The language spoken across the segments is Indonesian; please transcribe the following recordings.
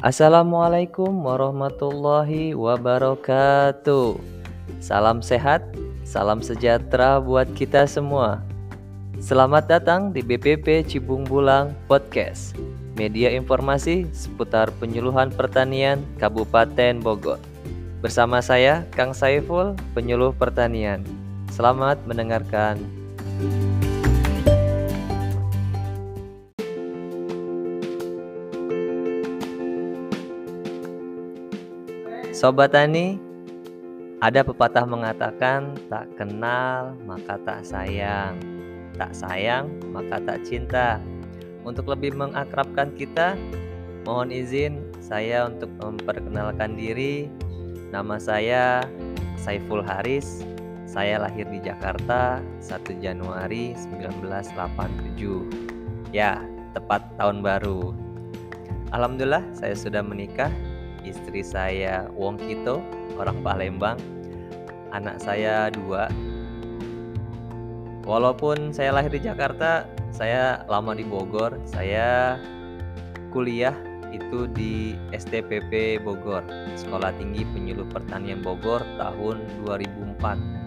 Assalamualaikum warahmatullahi wabarakatuh. Salam sehat, salam sejahtera buat kita semua. Selamat datang di BPP Cibung Bulang Podcast, media informasi seputar penyuluhan pertanian Kabupaten Bogor. Bersama saya, Kang Saiful, penyuluh pertanian. Selamat mendengarkan. Sobat Tani, ada pepatah mengatakan tak kenal maka tak sayang, tak sayang maka tak cinta. Untuk lebih mengakrabkan kita, mohon izin saya untuk memperkenalkan diri. Nama saya Saiful Haris. Saya lahir di Jakarta 1 Januari 1987. Ya, tepat tahun baru. Alhamdulillah saya sudah menikah istri saya Wong Kito orang Palembang anak saya dua. Walaupun saya lahir di Jakarta saya lama di Bogor. Saya kuliah itu di STPP Bogor Sekolah Tinggi Penyuluh Pertanian Bogor tahun 2004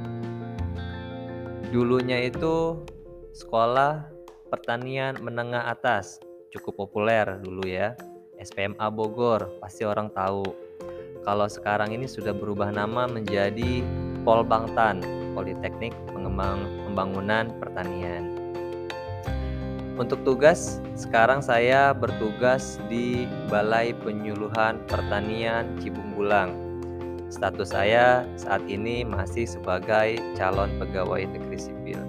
dulunya itu sekolah pertanian menengah atas cukup populer dulu ya SPMA Bogor, pasti orang tahu. Kalau sekarang ini sudah berubah nama menjadi Polbangtan, Politeknik Pengembang Pembangunan Pertanian. Untuk tugas, sekarang saya bertugas di Balai Penyuluhan Pertanian Cibung Bulang. Status saya saat ini masih sebagai calon pegawai negeri sipil.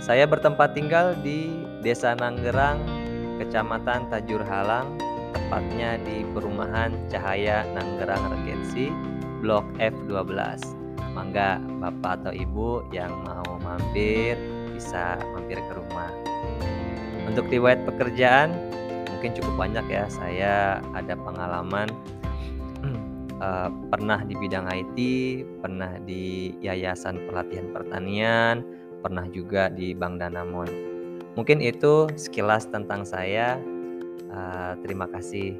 Saya bertempat tinggal di Desa Nanggerang, Kecamatan Tajur Halang, tepatnya di Perumahan Cahaya Nanggerang Regensi, Blok F12. Mangga Bapak atau Ibu yang mau mampir bisa mampir ke rumah. Untuk riwayat pekerjaan mungkin cukup banyak ya. Saya ada pengalaman uh, pernah di bidang IT, pernah di Yayasan Pelatihan Pertanian, pernah juga di Bank Danamon. Mungkin itu sekilas tentang saya. Uh, terima kasih.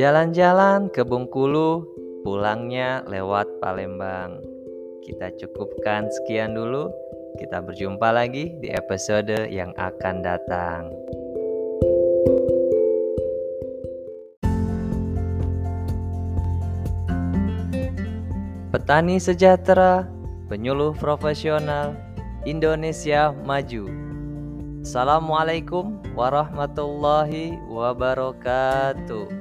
Jalan-jalan ke Bengkulu, pulangnya lewat Palembang. Kita cukupkan sekian dulu. Kita berjumpa lagi di episode yang akan datang. Petani sejahtera, penyuluh profesional, Indonesia maju. Assalamualaikum warahmatullahi wabarakatuh.